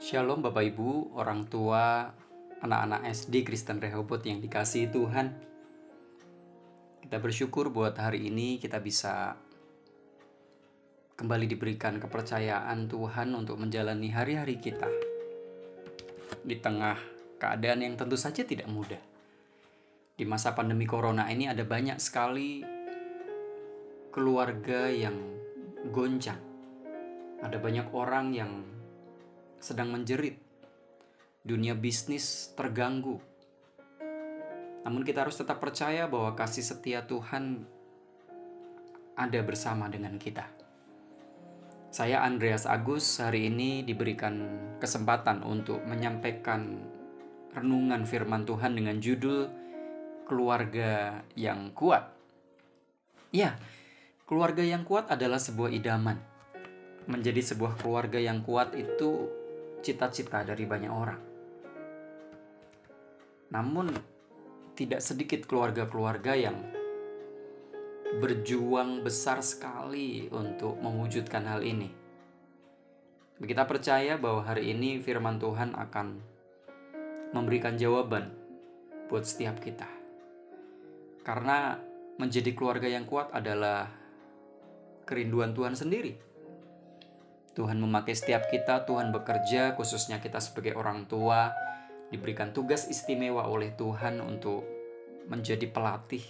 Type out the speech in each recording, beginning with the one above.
Shalom Bapak Ibu, orang tua, anak-anak SD Kristen Rehoboth yang dikasihi Tuhan. Kita bersyukur buat hari ini kita bisa kembali diberikan kepercayaan Tuhan untuk menjalani hari-hari kita. Di tengah keadaan yang tentu saja tidak mudah. Di masa pandemi corona ini ada banyak sekali keluarga yang goncang. Ada banyak orang yang sedang menjerit. Dunia bisnis terganggu. Namun kita harus tetap percaya bahwa kasih setia Tuhan ada bersama dengan kita. Saya Andreas Agus hari ini diberikan kesempatan untuk menyampaikan renungan firman Tuhan dengan judul Keluarga yang Kuat. Ya, keluarga yang kuat adalah sebuah idaman menjadi sebuah keluarga yang kuat itu cita-cita dari banyak orang. Namun, tidak sedikit keluarga-keluarga yang berjuang besar sekali untuk mewujudkan hal ini. Kita percaya bahwa hari ini firman Tuhan akan memberikan jawaban buat setiap kita. Karena menjadi keluarga yang kuat adalah kerinduan Tuhan sendiri Tuhan memakai setiap kita, Tuhan bekerja, khususnya kita sebagai orang tua, diberikan tugas istimewa oleh Tuhan untuk menjadi pelatih,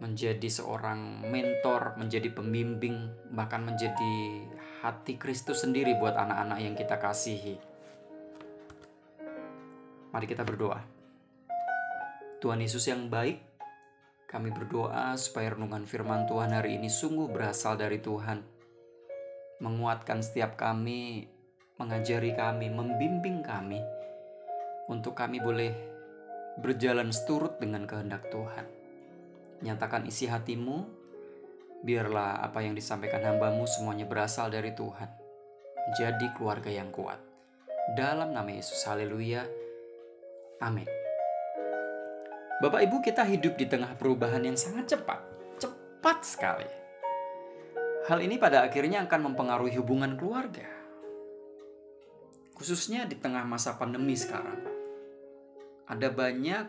menjadi seorang mentor, menjadi pembimbing, bahkan menjadi hati Kristus sendiri buat anak-anak yang kita kasihi. Mari kita berdoa. Tuhan Yesus yang baik, kami berdoa supaya renungan firman Tuhan hari ini sungguh berasal dari Tuhan menguatkan setiap kami, mengajari kami, membimbing kami, untuk kami boleh berjalan seturut dengan kehendak Tuhan. Nyatakan isi hatimu, biarlah apa yang disampaikan hambamu semuanya berasal dari Tuhan. Jadi keluarga yang kuat. Dalam nama Yesus, haleluya. Amin. Bapak Ibu kita hidup di tengah perubahan yang sangat cepat. Cepat sekali Hal ini pada akhirnya akan mempengaruhi hubungan keluarga. Khususnya di tengah masa pandemi sekarang. Ada banyak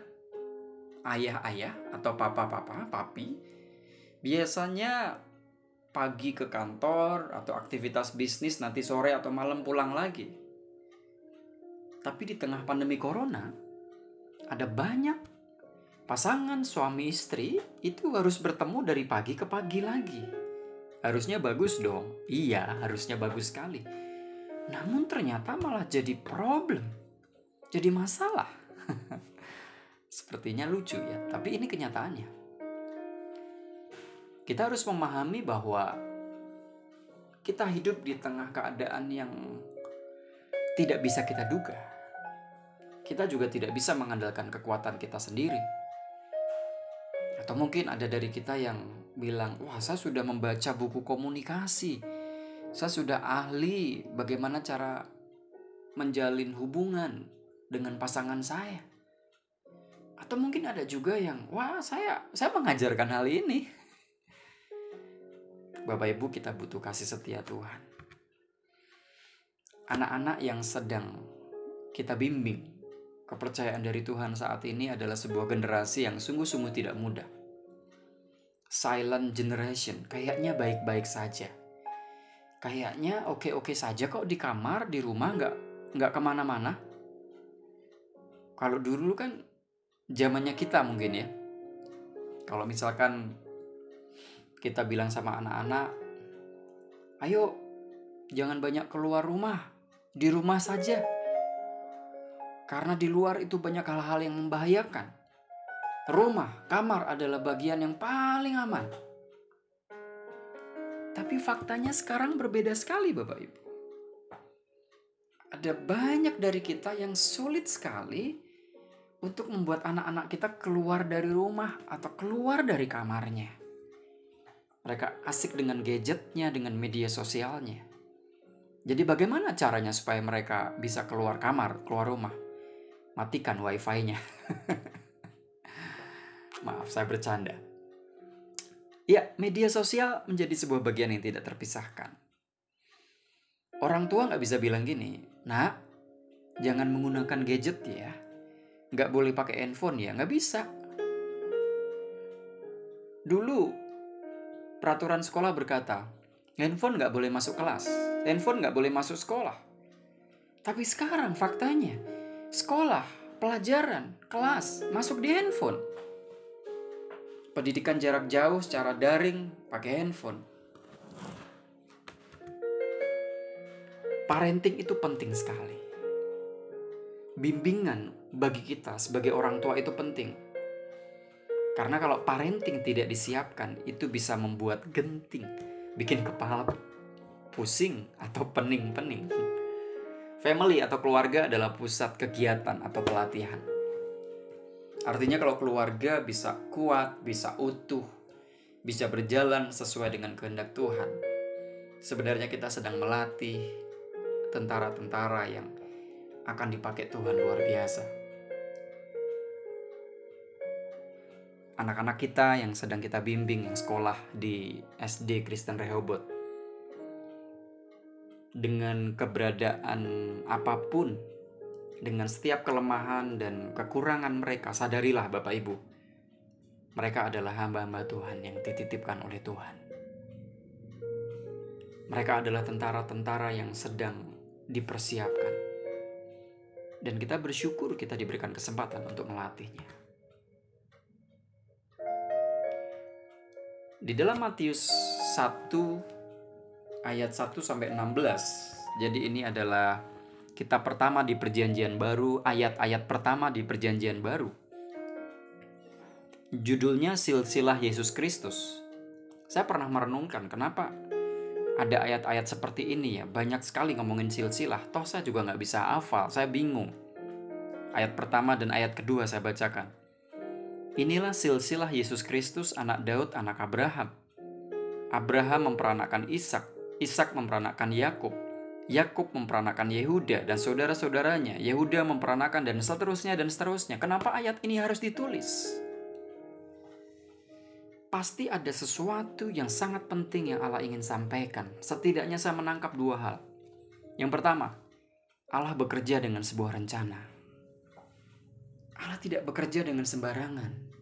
ayah-ayah atau papa-papa, papi, biasanya pagi ke kantor atau aktivitas bisnis nanti sore atau malam pulang lagi. Tapi di tengah pandemi corona, ada banyak pasangan suami istri itu harus bertemu dari pagi ke pagi lagi Harusnya bagus dong. Iya, harusnya bagus sekali. Namun ternyata malah jadi problem. Jadi masalah. Sepertinya lucu ya, tapi ini kenyataannya. Kita harus memahami bahwa kita hidup di tengah keadaan yang tidak bisa kita duga. Kita juga tidak bisa mengandalkan kekuatan kita sendiri. Atau mungkin ada dari kita yang bilang, "Wah, saya sudah membaca buku komunikasi. Saya sudah ahli bagaimana cara menjalin hubungan dengan pasangan saya." Atau mungkin ada juga yang, "Wah, saya saya mengajarkan hal ini." Bapak Ibu, kita butuh kasih setia Tuhan. Anak-anak yang sedang kita bimbing, kepercayaan dari Tuhan saat ini adalah sebuah generasi yang sungguh-sungguh tidak mudah silent generation. Kayaknya baik-baik saja. Kayaknya oke-oke saja kok di kamar, di rumah nggak nggak ke mana-mana. Kalau dulu kan zamannya kita mungkin ya. Kalau misalkan kita bilang sama anak-anak, ayo jangan banyak keluar rumah, di rumah saja. Karena di luar itu banyak hal-hal yang membahayakan rumah, kamar adalah bagian yang paling aman. Tapi faktanya sekarang berbeda sekali Bapak Ibu. Ada banyak dari kita yang sulit sekali untuk membuat anak-anak kita keluar dari rumah atau keluar dari kamarnya. Mereka asik dengan gadgetnya, dengan media sosialnya. Jadi bagaimana caranya supaya mereka bisa keluar kamar, keluar rumah? Matikan wifi-nya. Maaf, saya bercanda. Ya, media sosial menjadi sebuah bagian yang tidak terpisahkan. Orang tua nggak bisa bilang gini, nak, jangan menggunakan gadget ya. Nggak boleh pakai handphone ya, nggak bisa. Dulu, peraturan sekolah berkata, handphone nggak boleh masuk kelas, handphone nggak boleh masuk sekolah. Tapi sekarang faktanya, sekolah, pelajaran, kelas, masuk di handphone. Pendidikan jarak jauh secara daring pakai handphone Parenting itu penting sekali. Bimbingan bagi kita sebagai orang tua itu penting. Karena kalau parenting tidak disiapkan, itu bisa membuat genting, bikin kepala pusing atau pening-pening. Family atau keluarga adalah pusat kegiatan atau pelatihan. Artinya kalau keluarga bisa kuat, bisa utuh, bisa berjalan sesuai dengan kehendak Tuhan. Sebenarnya kita sedang melatih tentara-tentara yang akan dipakai Tuhan luar biasa. Anak-anak kita yang sedang kita bimbing yang sekolah di SD Kristen Rehoboth dengan keberadaan apa pun dengan setiap kelemahan dan kekurangan mereka sadarilah Bapak Ibu mereka adalah hamba-hamba Tuhan yang dititipkan oleh Tuhan mereka adalah tentara-tentara yang sedang dipersiapkan. Dan kita bersyukur kita diberikan kesempatan untuk melatihnya. Di dalam Matius 1 ayat 1 sampai 16. Jadi ini adalah kitab pertama di Perjanjian Baru, ayat-ayat pertama di Perjanjian Baru. Judulnya Silsilah Yesus Kristus. Saya pernah merenungkan kenapa ada ayat-ayat seperti ini ya? Banyak sekali ngomongin silsilah. Toh saya juga nggak bisa hafal saya bingung. Ayat pertama dan ayat kedua saya bacakan. Inilah silsilah Yesus Kristus anak Daud anak Abraham. Abraham memperanakan Ishak Ishak memperanakan Yakub Yakub memperanakan Yehuda dan saudara-saudaranya Yehuda memperanakan dan seterusnya dan seterusnya kenapa ayat ini harus ditulis pasti ada sesuatu yang sangat penting yang Allah ingin sampaikan. Setidaknya saya menangkap dua hal. Yang pertama, Allah bekerja dengan sebuah rencana. Allah tidak bekerja dengan sembarangan.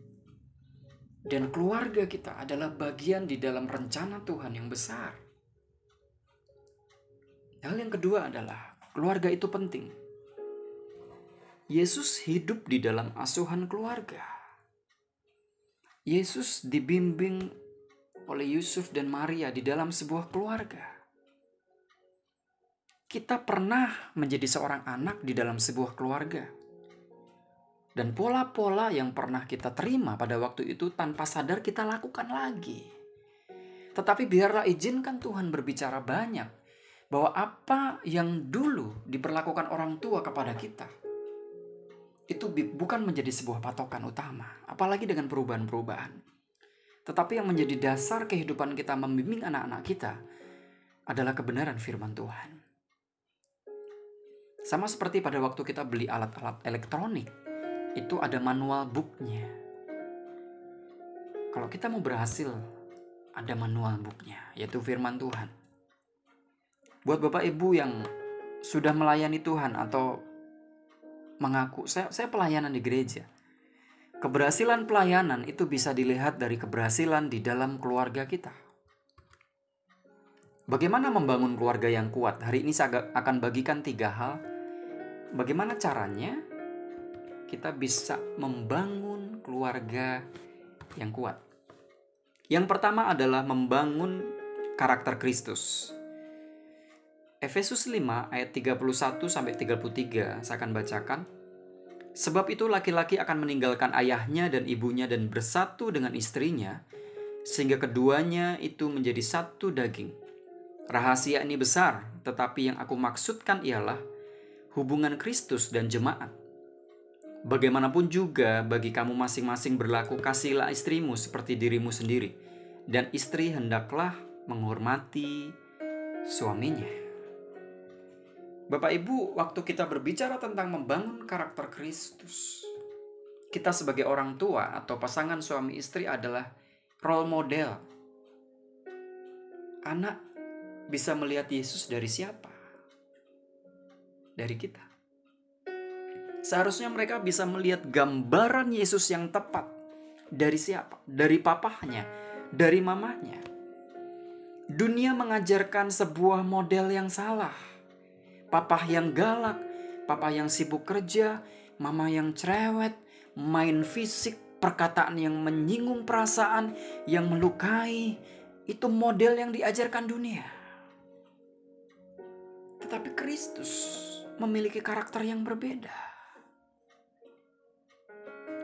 Dan keluarga kita adalah bagian di dalam rencana Tuhan yang besar. Hal yang kedua adalah keluarga itu penting. Yesus hidup di dalam asuhan keluarga. Yesus dibimbing oleh Yusuf dan Maria di dalam sebuah keluarga. Kita pernah menjadi seorang anak di dalam sebuah keluarga. Dan pola-pola yang pernah kita terima pada waktu itu tanpa sadar kita lakukan lagi. Tetapi biarlah izinkan Tuhan berbicara banyak bahwa apa yang dulu diperlakukan orang tua kepada kita itu bukan menjadi sebuah patokan utama, apalagi dengan perubahan-perubahan. Tetapi yang menjadi dasar kehidupan kita membimbing anak-anak kita adalah kebenaran firman Tuhan. Sama seperti pada waktu kita beli alat-alat elektronik, itu ada manual booknya. Kalau kita mau berhasil, ada manual booknya, yaitu firman Tuhan. Buat Bapak Ibu yang sudah melayani Tuhan atau mengaku saya saya pelayanan di gereja. Keberhasilan pelayanan itu bisa dilihat dari keberhasilan di dalam keluarga kita. Bagaimana membangun keluarga yang kuat? Hari ini saya akan bagikan tiga hal. Bagaimana caranya kita bisa membangun keluarga yang kuat? Yang pertama adalah membangun karakter Kristus. Efesus 5 ayat 31 sampai 33 saya akan bacakan. Sebab itu laki-laki akan meninggalkan ayahnya dan ibunya dan bersatu dengan istrinya sehingga keduanya itu menjadi satu daging. Rahasia ini besar, tetapi yang aku maksudkan ialah hubungan Kristus dan jemaat. Bagaimanapun juga bagi kamu masing-masing berlaku kasihlah istrimu seperti dirimu sendiri dan istri hendaklah menghormati suaminya. Bapak Ibu, waktu kita berbicara tentang membangun karakter Kristus, kita sebagai orang tua atau pasangan suami istri adalah role model. Anak bisa melihat Yesus dari siapa? dari kita. Seharusnya mereka bisa melihat gambaran Yesus yang tepat dari siapa? Dari papahnya, dari mamahnya. Dunia mengajarkan sebuah model yang salah. Papa yang galak, papa yang sibuk kerja, mama yang cerewet, main fisik, perkataan yang menyinggung perasaan, yang melukai, itu model yang diajarkan dunia. Tetapi Kristus memiliki karakter yang berbeda.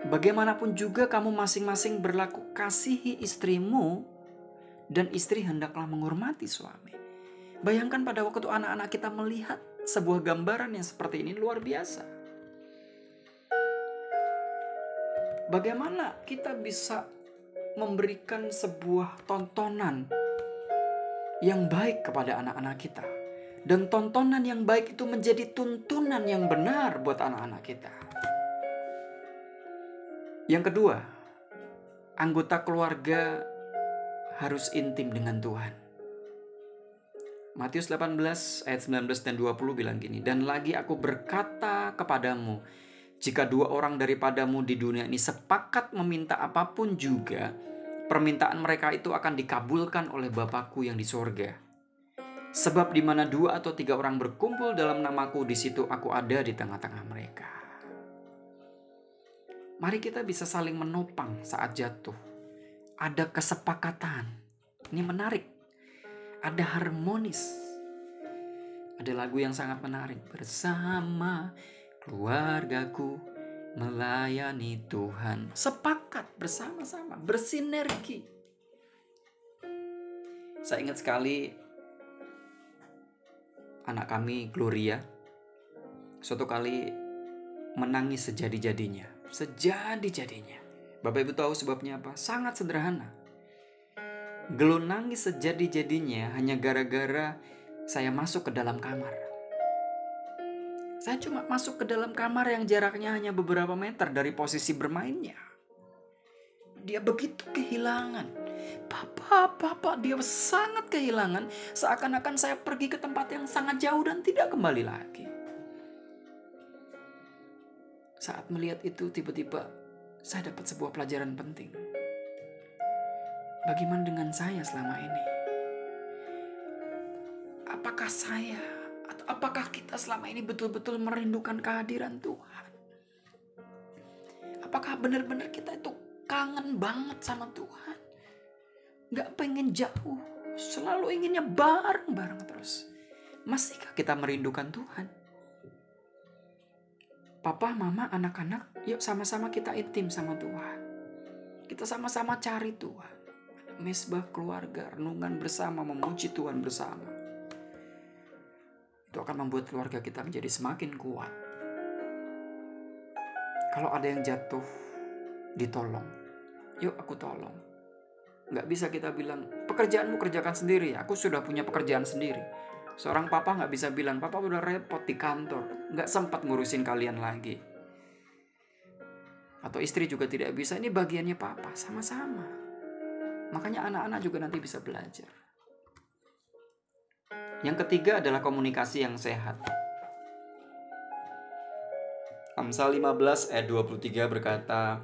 Bagaimanapun juga kamu masing-masing berlaku kasihi istrimu dan istri hendaklah menghormati suami. Bayangkan pada waktu anak-anak kita melihat sebuah gambaran yang seperti ini luar biasa. Bagaimana kita bisa memberikan sebuah tontonan yang baik kepada anak-anak kita. Dan tontonan yang baik itu menjadi tuntunan yang benar buat anak-anak kita. Yang kedua, anggota keluarga harus intim dengan Tuhan. Matius 18 ayat 19 dan 20 bilang gini, Dan lagi aku berkata kepadamu, jika dua orang daripadamu di dunia ini sepakat meminta apa pun juga, permintaan mereka itu akan dikabulkan oleh Bapakku yang di sorga. Sebab di mana dua atau tiga orang berkumpul dalam namaku, di situ aku ada di tengah-tengah mereka. Mari kita bisa saling menopang saat jatuh. Ada kesepakatan. Ini menarik. Ada harmonis. Ada lagu yang sangat menarik. Bersama keluargaku melayani Tuhan. Sepakat bersama-sama, bersinergi. Saya ingat sekali anak kami Gloria suatu kali menangis sejadi-jadinya sejadi-jadinya. Bapak Ibu tahu sebabnya apa? Sangat sederhana. Gelo nangis sejadi-jadinya hanya gara-gara saya masuk ke dalam kamar. Saya cuma masuk ke dalam kamar yang jaraknya hanya beberapa meter dari posisi bermainnya. Dia begitu kehilangan. Papa, papa, dia sangat kehilangan. Seakan-akan saya pergi ke tempat yang sangat jauh dan tidak kembali lagi. Saat melihat itu tiba-tiba saya dapat sebuah pelajaran penting. Bagaimana dengan saya selama ini? Apakah saya atau apakah kita selama ini betul-betul merindukan kehadiran Tuhan? Apakah benar-benar kita itu kangen banget sama Tuhan? Gak pengen jauh, selalu inginnya bareng-bareng terus. Masihkah kita merindukan Tuhan? Papa, mama, anak-anak, yuk sama-sama kita intim sama Tuhan. Kita sama-sama cari Tuhan. Mesbah keluarga, renungan bersama, memuji Tuhan bersama. Itu akan membuat keluarga kita menjadi semakin kuat. Kalau ada yang jatuh, ditolong. Yuk aku tolong. Nggak bisa kita bilang, pekerjaanmu kerjakan sendiri. Aku sudah punya pekerjaan sendiri Seorang papa nggak bisa bilang, papa udah repot di kantor, nggak sempat ngurusin kalian lagi. Atau istri juga tidak bisa, ini bagiannya papa, sama-sama. Makanya anak-anak juga nanti bisa belajar. Yang ketiga adalah komunikasi yang sehat. Amsal 15 ayat 23 berkata,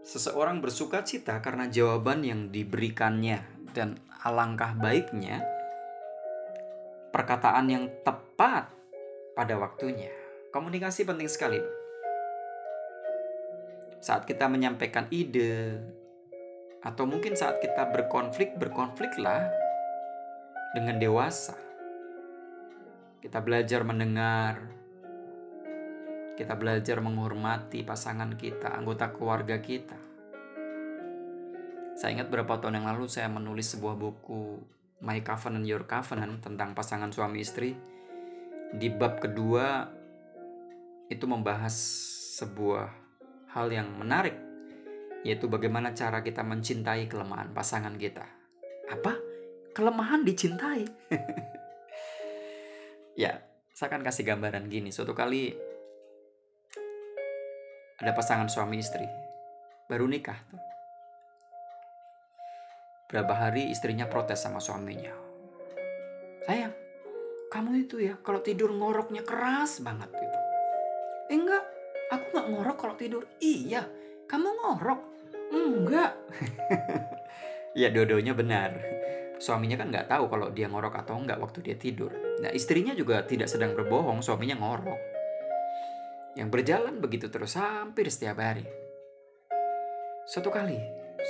Seseorang bersuka cita karena jawaban yang diberikannya dan alangkah baiknya perkataan yang tepat pada waktunya. Komunikasi penting sekali. Saat kita menyampaikan ide, atau mungkin saat kita berkonflik, berkonfliklah dengan dewasa. Kita belajar mendengar, kita belajar menghormati pasangan kita, anggota keluarga kita. Saya ingat beberapa tahun yang lalu saya menulis sebuah buku My Covenant Your Covenant tentang pasangan suami istri di bab kedua itu membahas sebuah hal yang menarik yaitu bagaimana cara kita mencintai kelemahan pasangan kita. Apa? Kelemahan dicintai? ya, saya akan kasih gambaran gini. Suatu kali ada pasangan suami istri baru nikah tuh Berapa hari istrinya protes sama suaminya. Sayang, kamu itu ya kalau tidur ngoroknya keras banget gitu. Eh, enggak, aku nggak ngorok kalau tidur. Iya, kamu ngorok. Enggak. ya dua-duanya benar. Suaminya kan nggak tahu kalau dia ngorok atau enggak waktu dia tidur. Nah istrinya juga tidak sedang berbohong, suaminya ngorok. Yang berjalan begitu terus hampir setiap hari. Suatu kali,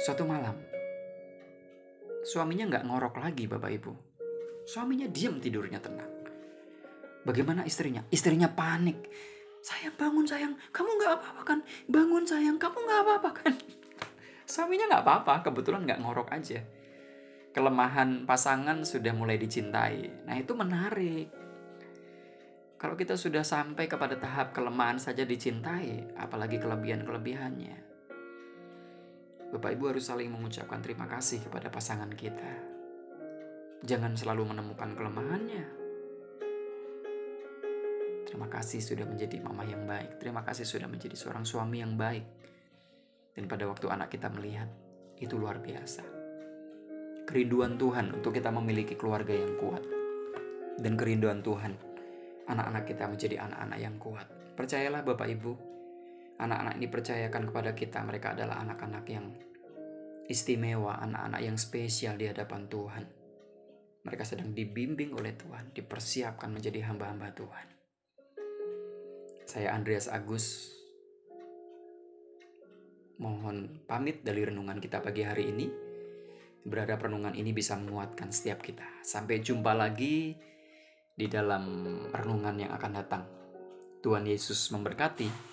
suatu malam, suaminya nggak ngorok lagi Bapak Ibu. Suaminya diam tidurnya tenang. Bagaimana istrinya? Istrinya panik. Sayang bangun sayang, kamu nggak apa-apa kan? Bangun sayang, kamu nggak apa-apa kan? Suaminya nggak apa-apa, kebetulan nggak ngorok aja. Kelemahan pasangan sudah mulai dicintai. Nah itu menarik. Kalau kita sudah sampai kepada tahap kelemahan saja dicintai, apalagi kelebihan-kelebihannya. Bapak Ibu harus saling mengucapkan terima kasih kepada pasangan kita. Jangan selalu menemukan kelemahannya. Terima kasih sudah menjadi mama yang baik. Terima kasih sudah menjadi seorang suami yang baik. Dan pada waktu anak kita melihat, itu luar biasa. Kerinduan Tuhan untuk kita memiliki keluarga yang kuat. Dan kerinduan Tuhan, anak-anak kita menjadi anak-anak yang kuat. Percayalah Bapak Ibu, anak-anak ini percayakan kepada kita mereka adalah anak-anak yang istimewa, anak-anak yang spesial di hadapan Tuhan. Mereka sedang dibimbing oleh Tuhan, dipersiapkan menjadi hamba-hamba Tuhan. Saya Andreas Agus, mohon pamit dari renungan kita pagi hari ini. Berharap renungan ini bisa menguatkan setiap kita. Sampai jumpa lagi di dalam renungan yang akan datang. Tuhan Yesus memberkati.